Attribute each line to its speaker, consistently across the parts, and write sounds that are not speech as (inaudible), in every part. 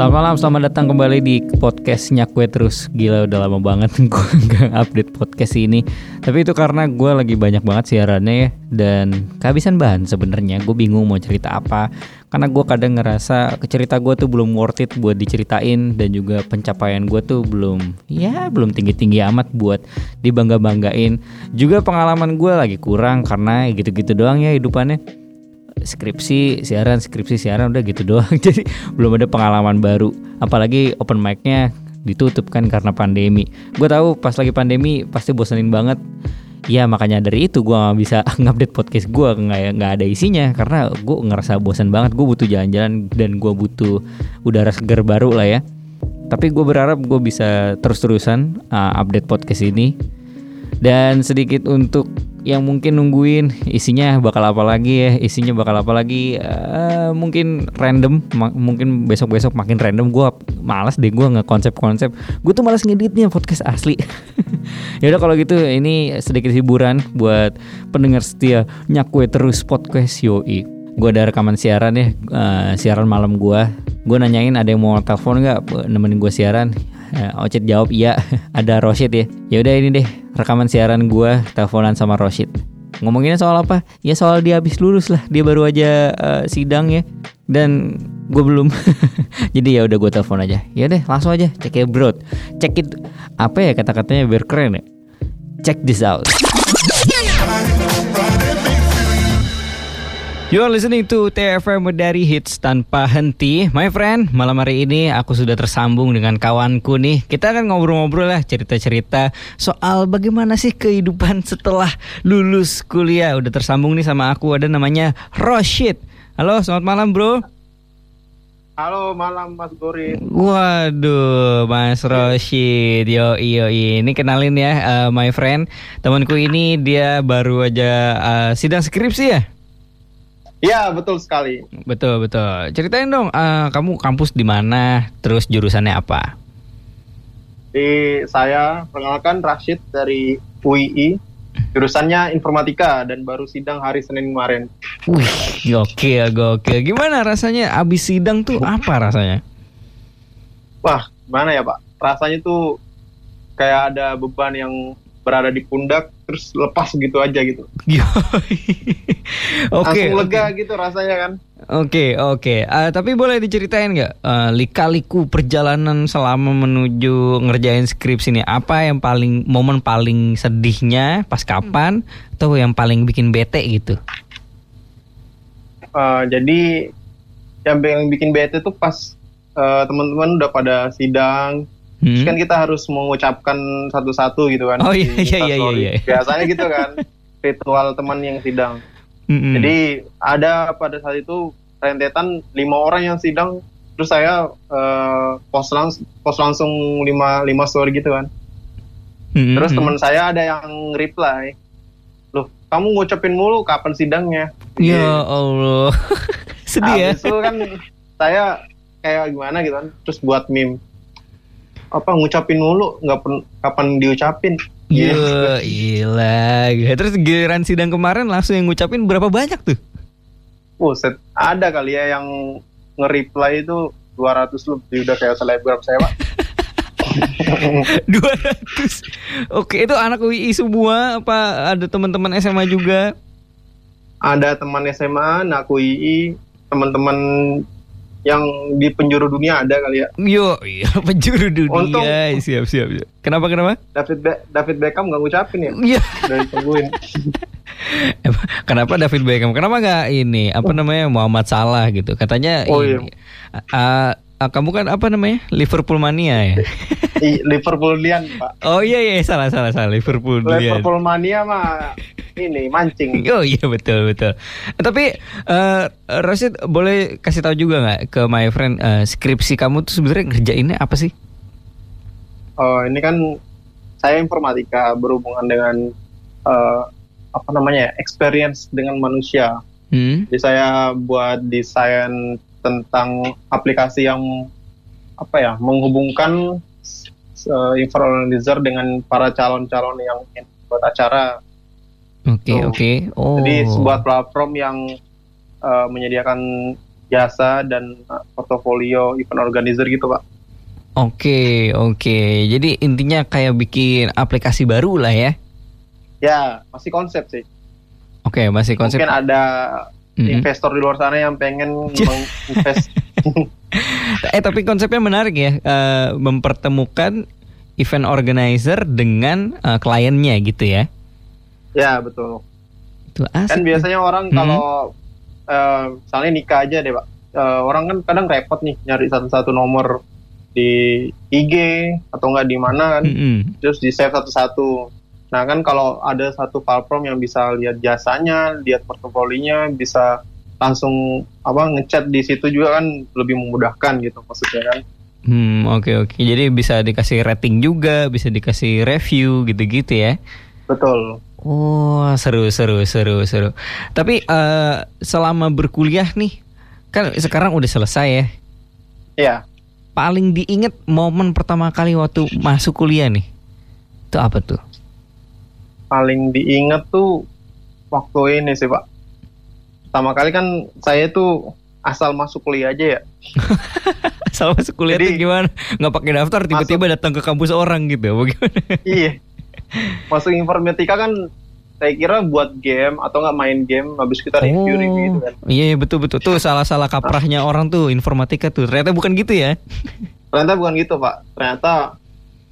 Speaker 1: Selamat malam, selamat datang kembali di podcastnya Kue Terus. Gila udah lama banget (laughs) gue gak update podcast ini. Tapi itu karena gue lagi banyak banget siarannya ya Dan kehabisan bahan sebenarnya. Gue bingung mau cerita apa Karena gue kadang ngerasa cerita gue tuh belum worth it buat diceritain Dan juga pencapaian gue tuh belum Ya belum tinggi-tinggi amat buat dibangga-banggain. Juga pengalaman gue lagi kurang Karena gitu-gitu doang ya hidupannya skripsi siaran skripsi siaran udah gitu doang. (laughs) Jadi belum ada pengalaman baru. Apalagi open mic-nya ditutup kan karena pandemi. Gue tahu pas lagi pandemi pasti bosenin banget. Ya makanya dari itu gue nggak bisa (laughs) ngupdate podcast gue nggak nggak ada isinya. Karena gue ngerasa bosan banget. Gue butuh jalan-jalan dan gue butuh udara segar baru lah ya. Tapi gue berharap gue bisa terus-terusan uh, update podcast ini. Dan sedikit untuk yang mungkin nungguin isinya bakal apa lagi ya isinya bakal apa lagi uh, mungkin random mungkin besok besok makin random gue malas deh gue nggak konsep konsep gue tuh malas ngeditnya podcast asli. (laughs) Ya udah kalau gitu ini sedikit hiburan buat pendengar setia nyakwe terus podcast yoi. Gue ada rekaman siaran ya uh, siaran malam gue gue nanyain ada yang mau telepon nggak nemenin gue siaran. Uh, Ocet jawab iya (laughs) ada Roshid ya. Ya udah ini deh rekaman siaran gue teleponan sama Roshid ngomonginnya soal apa? Ya soal dia habis lulus lah. Dia baru aja uh, sidang ya. Dan gue belum. (laughs) Jadi ya udah gue telepon aja. Ya deh langsung aja. Cek ya bro. Cek it. Apa ya kata-katanya biar keren ya? Check this out You are listening to TFM dari Hits Tanpa Henti. My friend, malam hari ini aku sudah tersambung dengan kawanku nih. Kita akan ngobrol-ngobrol lah cerita-cerita soal bagaimana sih kehidupan (laughs) setelah lulus kuliah. Udah tersambung nih sama aku, ada namanya Roshid Halo, selamat malam bro.
Speaker 2: Halo malam Mas Gori.
Speaker 1: Waduh Mas Roshid Yo iyo ini kenalin ya uh, my friend. Temanku ini dia baru aja uh, sidang skripsi ya
Speaker 2: Iya betul sekali.
Speaker 1: Betul betul. Ceritain dong, uh, kamu kampus di mana, terus jurusannya apa?
Speaker 2: Di saya perkenalkan Rashid dari UII, jurusannya informatika dan baru sidang hari Senin kemarin.
Speaker 1: Wih, oke oke. Gimana rasanya abis sidang tuh apa rasanya?
Speaker 2: Wah, gimana ya Pak? Rasanya tuh kayak ada beban yang berada di pundak terus lepas gitu aja gitu. (laughs) Oke. okay, Langsung lega okay. gitu rasanya kan.
Speaker 1: Oke okay, oke. Okay. Uh, eh, tapi boleh diceritain nggak uh, lika-liku perjalanan selama menuju ngerjain skripsi ini apa yang paling momen paling sedihnya pas kapan atau yang paling bikin bete gitu?
Speaker 2: Uh, jadi yang bikin bete tuh pas uh, teman-teman udah pada sidang Hmm. Terus kan kita harus mengucapkan satu-satu gitu kan.
Speaker 1: Oh iya iya iya, iya iya.
Speaker 2: Biasanya gitu kan (laughs) ritual teman yang sidang. Hmm. Jadi ada pada saat itu rentetan lima orang yang sidang terus saya uh, post langsung post langsung lima lima story gitu kan. Hmm. Terus teman saya ada yang reply, loh kamu ngucapin mulu kapan sidangnya?
Speaker 1: Ya Allah, (laughs) sedih ya.
Speaker 2: Itu kan saya kayak gimana gitu kan, terus buat meme apa ngucapin mulu nggak kapan diucapin
Speaker 1: Iya, gila. Terus giliran sidang kemarin langsung yang ngucapin berapa banyak tuh?
Speaker 2: Oh, set, ada kali ya yang nge-reply itu 200 lebih udah kayak selebgram saya, Pak.
Speaker 1: 200. Oke, itu anak UI semua apa ada teman-teman SMA juga?
Speaker 2: Ada teman SMA, anak UI, teman-teman yang di penjuru dunia ada kali ya.
Speaker 1: Yo, iya (laughs) penjuru dunia. Untung, siap, siap, siap. Kenapa kenapa?
Speaker 2: David Be David Beckham nggak ngucapin ya? Iya. Dari tungguin. (laughs)
Speaker 1: kenapa David Beckham? Kenapa nggak ini? Apa namanya Muhammad Salah gitu? Katanya oh, ini. Iya. Uh, uh, kamu kan apa namanya? Liverpool mania ya?
Speaker 2: Liverpool Lian, Pak.
Speaker 1: Oh iya iya salah salah salah Liverpool
Speaker 2: Liverpool mania mah ini mancing. (laughs)
Speaker 1: Oh iya betul betul. Tapi uh, Rashid boleh kasih tahu juga nggak ke my friend uh, skripsi kamu tuh sebenarnya ngerjainnya apa sih?
Speaker 2: Oh ini kan saya informatika berhubungan dengan uh, apa namanya experience dengan manusia. Hmm. Jadi saya buat desain tentang aplikasi yang apa ya menghubungkan uh, influencer dengan para calon-calon yang buat acara
Speaker 1: Oke okay, oke. Okay.
Speaker 2: Oh. Jadi sebuah platform yang uh, menyediakan jasa dan portofolio event organizer gitu pak.
Speaker 1: Oke oke, jadi intinya kayak bikin aplikasi baru lah ya?
Speaker 2: Ya masih konsep sih.
Speaker 1: Oke masih konsep.
Speaker 2: Mungkin ada mm-hmm. investor di luar sana yang pengen (laughs) menginvest. (laughs)
Speaker 1: eh tapi konsepnya menarik ya, uh, mempertemukan event organizer dengan uh, kliennya gitu ya?
Speaker 2: Ya betul. Itu asik. Kan biasanya orang hmm. kalau uh, misalnya nikah aja deh pak, uh, orang kan kadang repot nih nyari satu-satu nomor di IG atau enggak di mana kan, hmm. terus di save satu-satu. Nah kan kalau ada satu platform yang bisa lihat jasanya, lihat portofolinya, bisa langsung apa ngechat di situ juga kan lebih memudahkan gitu maksudnya kan.
Speaker 1: Hmm, oke okay, oke. Okay. Jadi bisa dikasih rating juga, bisa dikasih review gitu-gitu ya.
Speaker 2: Betul.
Speaker 1: Oh, seru seru seru seru. Tapi uh, selama berkuliah nih, kan sekarang udah selesai ya.
Speaker 2: Iya.
Speaker 1: Paling diinget momen pertama kali waktu masuk kuliah nih. Itu apa tuh?
Speaker 2: Paling diinget tuh waktu ini sih, Pak. Pertama kali kan saya tuh asal masuk kuliah aja ya. (laughs)
Speaker 1: asal masuk kuliah Jadi, tuh gimana? Nggak pakai daftar tiba-tiba datang ke kampus orang gitu, bagaimana?
Speaker 2: iya. Masuk informatika kan saya kira buat game atau nggak main game habis kita review oh, review gitu kan.
Speaker 1: Iya, iya betul betul tuh salah-salah kaprahnya orang tuh informatika tuh. Ternyata bukan gitu ya.
Speaker 2: Ternyata bukan gitu, Pak. Ternyata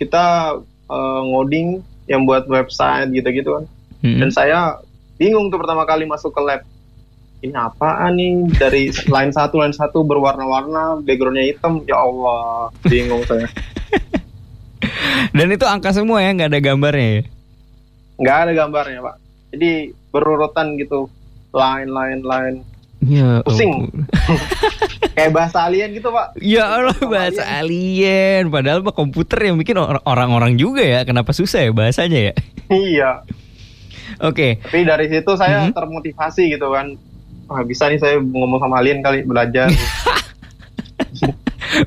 Speaker 2: kita uh, ngoding yang buat website gitu-gitu kan. -hmm. Dan saya bingung tuh pertama kali masuk ke lab ini apaan nih dari line satu line satu berwarna-warna backgroundnya hitam ya Allah bingung saya (laughs)
Speaker 1: dan itu angka semua ya nggak ada gambarnya ya
Speaker 2: nggak ada gambarnya pak jadi berurutan gitu line line line
Speaker 1: Ya,
Speaker 2: pusing. Oh. (laughs) Kayak bahasa alien gitu, Pak.
Speaker 1: Ya Allah, bahasa alien. alien. Padahal Pak komputer yang bikin orang-orang juga ya. Kenapa susah ya bahasanya ya? (laughs)
Speaker 2: Iya.
Speaker 1: Oke.
Speaker 2: Okay. Tapi dari situ saya hmm. termotivasi gitu kan wah bisa nih saya ngomong sama alien kali belajar. (laughs)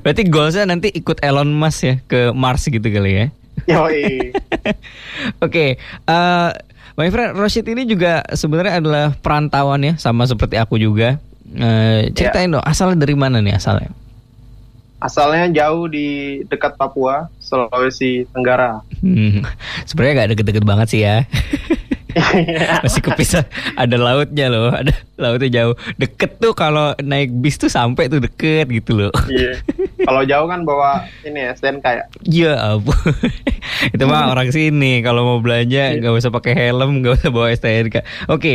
Speaker 1: Berarti goalsnya nanti ikut Elon Musk ya ke Mars gitu kali ya?
Speaker 2: Yoi. (laughs)
Speaker 1: Oke, okay, uh, eh, my friend Roshid ini juga sebenarnya adalah perantauan ya, sama seperti aku juga. Uh, ceritain yeah. dong, asalnya dari mana nih asalnya?
Speaker 2: Asalnya jauh di dekat Papua, Sulawesi Tenggara. Hmm,
Speaker 1: sebenarnya gak deket-deket banget sih ya. (laughs) (laughs) masih kepisah. Ada lautnya loh ada lautnya jauh. Deket tuh kalau naik bis tuh sampai tuh deket gitu loh.
Speaker 2: Iya. Kalau jauh kan bawa ini ya STNK ya
Speaker 1: iya ampun. (laughs) Itu mah orang sini kalau mau belanja iya. nggak usah pakai helm nggak usah bawa STNK oke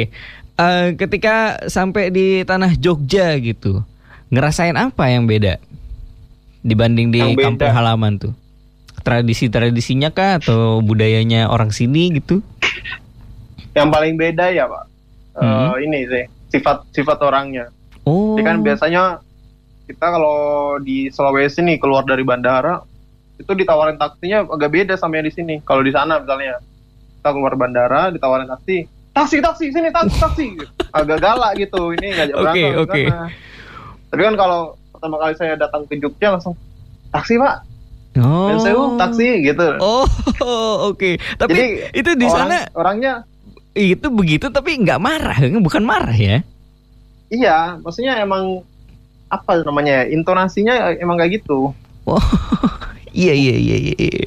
Speaker 1: uh, ketika sampai di tanah Jogja gitu ngerasain apa yang beda dibanding di beda. kampung halaman tuh? Tradisi-tradisinya kah atau budayanya orang sini gitu (laughs)
Speaker 2: yang paling beda ya pak hmm. uh, ini sih sifat sifat orangnya oh. Jadi kan biasanya kita kalau di Sulawesi nih keluar dari bandara itu ditawarin taksinya agak beda sama yang di sini kalau di sana misalnya kita keluar bandara ditawarin taksi taksi taksi sini taksi taksi agak galak gitu ini nggak
Speaker 1: oke okay, oke okay.
Speaker 2: tapi kan kalau pertama kali saya datang ke Jogja langsung taksi pak Oh. Dan saya taksi gitu.
Speaker 1: Oh, (laughs) oke. Okay. Tapi Jadi, itu di orang, sana
Speaker 2: orangnya
Speaker 1: itu begitu tapi nggak marah, bukan marah ya?
Speaker 2: Iya, maksudnya emang apa namanya ya, intonasinya emang kayak gitu.
Speaker 1: Oh, (laughs) iya iya iya iya.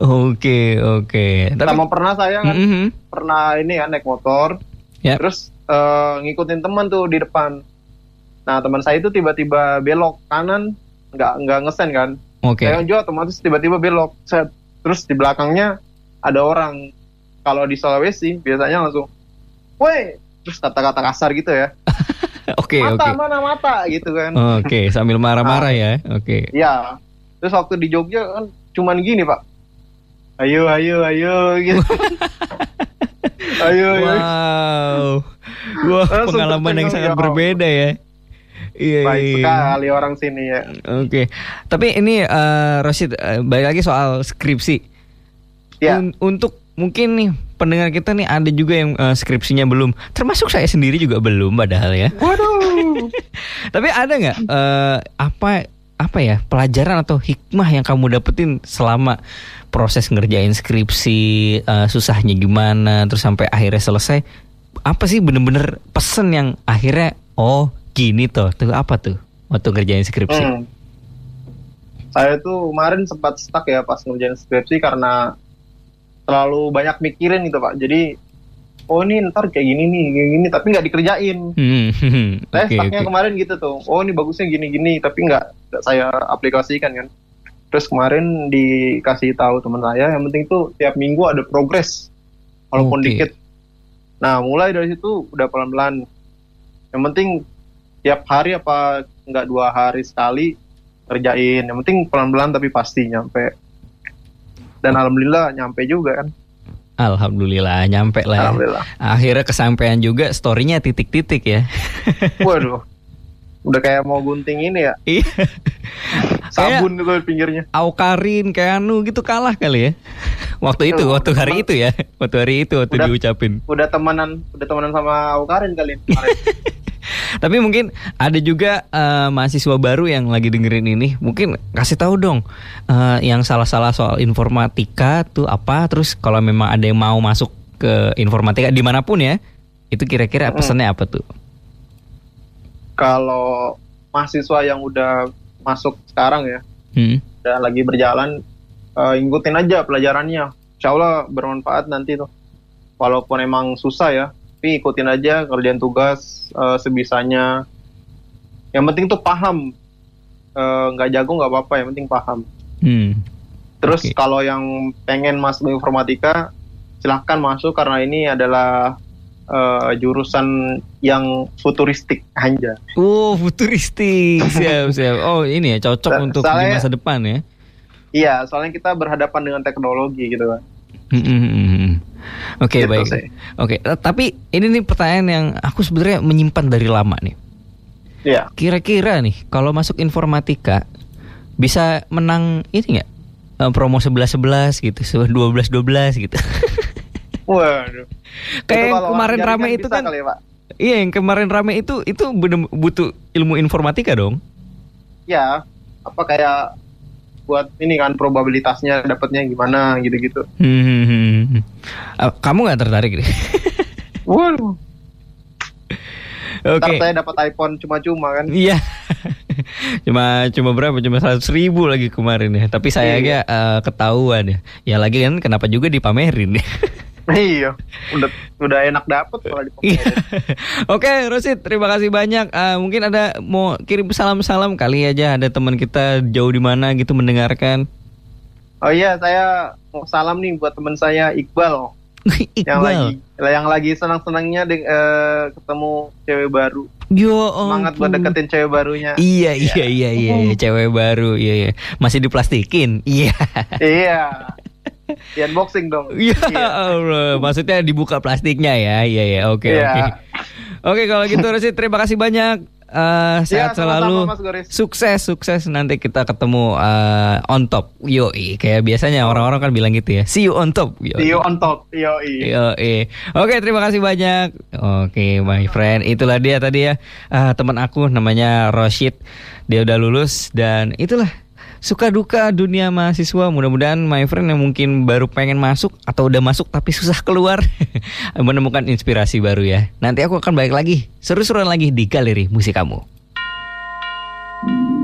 Speaker 1: Oke oke.
Speaker 2: Tapi sama pernah saya kan mm -hmm. pernah ini ya naik motor, yep. Ya. terus uh, ngikutin teman tuh di depan. Nah teman saya itu tiba-tiba belok kanan, nggak nggak ngesen kan?
Speaker 1: Oke. Okay.
Speaker 2: Saya juga otomatis tiba-tiba belok. Set. Terus di belakangnya ada orang kalau di Sulawesi biasanya langsung, woi, terus kata-kata kasar gitu ya.
Speaker 1: Oke, (laughs) oke.
Speaker 2: mata okay. mana mata gitu kan.
Speaker 1: Oke, okay, sambil marah-marah nah, ya. Oke. Okay.
Speaker 2: Iya. Terus waktu di Jogja kan cuman gini, Pak. Ayo, ayo, ayo gitu. (laughs) ayo,
Speaker 1: ayo. Wow. Wah, wow, pengalaman yang sangat ya, berbeda ya.
Speaker 2: Iya, Baik iya. sekali orang sini ya.
Speaker 1: Oke. Okay. Tapi ini uh, Rosid uh, balik lagi soal skripsi. Ya. Un untuk mungkin nih pendengar kita nih ada juga yang uh, skripsinya belum, termasuk saya sendiri juga belum padahal ya.
Speaker 2: Waduh. (laughs)
Speaker 1: Tapi ada nggak uh, apa apa ya pelajaran atau hikmah yang kamu dapetin selama proses ngerjain skripsi uh, susahnya gimana terus sampai akhirnya selesai apa sih bener-bener pesen yang akhirnya oh gini tuh tuh apa tuh waktu ngerjain skripsi? Hmm.
Speaker 2: Saya tuh kemarin sempat stuck ya pas ngerjain skripsi karena terlalu banyak mikirin gitu pak. Jadi oh ini ntar kayak gini nih, kayak gini, tapi nggak dikerjain. Hmm. (laughs) saya okay, stucknya okay. kemarin gitu tuh. Oh ini bagusnya gini-gini, tapi nggak saya aplikasikan kan. Terus kemarin dikasih tahu teman saya, yang penting tuh tiap minggu ada progres, walaupun okay. dikit. Nah mulai dari situ udah pelan-pelan. Yang penting tiap hari apa nggak dua hari sekali kerjain. Yang penting pelan-pelan tapi pasti nyampe. Dan alhamdulillah nyampe juga kan.
Speaker 1: Alhamdulillah nyampe lah. Ya. Alhamdulillah. Akhirnya kesampaian juga storynya titik-titik ya. (laughs)
Speaker 2: Waduh. Udah kayak mau gunting ini ya. Iya. Sabun itu pinggirnya.
Speaker 1: Aukarin kayak anu gitu kalah kali ya. (laughs) Waktu itu, waktu hari itu ya. Waktu hari itu waktu udah, diucapin.
Speaker 2: Udah temenan, udah temenan sama Aukarin kali (laughs)
Speaker 1: Tapi mungkin ada juga uh, mahasiswa baru yang lagi dengerin ini, mungkin kasih tahu dong uh, yang salah-salah soal informatika tuh apa. Terus kalau memang ada yang mau masuk ke informatika di mana pun ya, itu kira-kira pesannya apa tuh?
Speaker 2: Kalau mahasiswa yang udah masuk sekarang ya, hmm. udah lagi berjalan, uh, ikutin aja pelajarannya. Insya Allah bermanfaat nanti tuh. Walaupun emang susah ya, tapi ikutin aja kerjaan tugas uh, sebisanya yang penting tuh paham eh, nggak uh, jago nggak apa-apa yang penting paham hmm. terus okay. kalau yang pengen masuk informatika silahkan masuk karena ini adalah uh, jurusan yang futuristik aja.
Speaker 1: Oh, futuristik. (laughs) Siap, siap. Oh, ini ya cocok untuk soalnya, di masa depan ya.
Speaker 2: Iya, soalnya kita berhadapan dengan teknologi gitu kan.
Speaker 1: Hmm, hmm, hmm, Oke okay, gitu baik. Oke, okay. Eh, tapi ini nih pertanyaan yang aku sebenarnya menyimpan dari lama nih. Iya. Kira-kira nih kalau masuk informatika bisa menang ini nggak uh, promo sebelas sebelas gitu, dua belas dua belas gitu. (laughs)
Speaker 2: Waduh.
Speaker 1: Kayak yang kemarin rame itu kan. Kali ya, Pak? Iya, yang kemarin rame itu itu bener butuh ilmu informatika dong.
Speaker 2: Ya, apa kayak buat ini kan probabilitasnya dapatnya gimana gitu-gitu. Hmm.
Speaker 1: Uh, kamu nggak tertarik deh? (laughs)
Speaker 2: Waduh. Oke. Okay. saya dapat iPhone cuma-cuma kan?
Speaker 1: Iya. (laughs) cuma cuma berapa? Cuma seratus ribu lagi kemarin ya. Tapi sayangnya iya. uh, ketahuan ya. Ya lagi kan kenapa juga dipamerin ya. (laughs)
Speaker 2: iya, udah udah enak dapet kalau
Speaker 1: di iya. (laughs) Oke, Rosid, terima kasih banyak. Uh, mungkin ada mau kirim salam-salam kali aja ada teman kita jauh di mana gitu mendengarkan.
Speaker 2: Oh iya, saya mau salam nih buat teman saya Iqbal. (laughs) Iqbal. Yang lagi yang lagi senang-senangnya uh, ketemu cewek baru.
Speaker 1: Yo,
Speaker 2: Semangat buat deketin cewek barunya.
Speaker 1: Iya, iya, iya, iya, iya, cewek baru. Iya, iya. Masih diplastikin. Iya.
Speaker 2: iya. (laughs) Di unboxing dong. (laughs)
Speaker 1: Ya Allah, maksudnya dibuka plastiknya ya. Iya ya, oke iya. oke. Oke kalau gitu (laughs) Rosid terima kasih banyak. Uh, sehat ya, selalu, sukses sukses. Nanti kita ketemu uh, on top, yo kayak biasanya orang-orang kan bilang gitu ya, see you on top,
Speaker 2: yo see you on top, yo
Speaker 1: yo Oke terima kasih banyak, oke my friend, itulah dia tadi ya. Uh, teman aku namanya Roshid, dia udah lulus dan itulah suka duka dunia mahasiswa. Mudah-mudahan my friend yang mungkin baru pengen masuk atau udah masuk tapi susah keluar (laughs) menemukan inspirasi baru ya. Nanti aku akan balik lagi, seru-seruan lagi di galeri musik kamu. thank you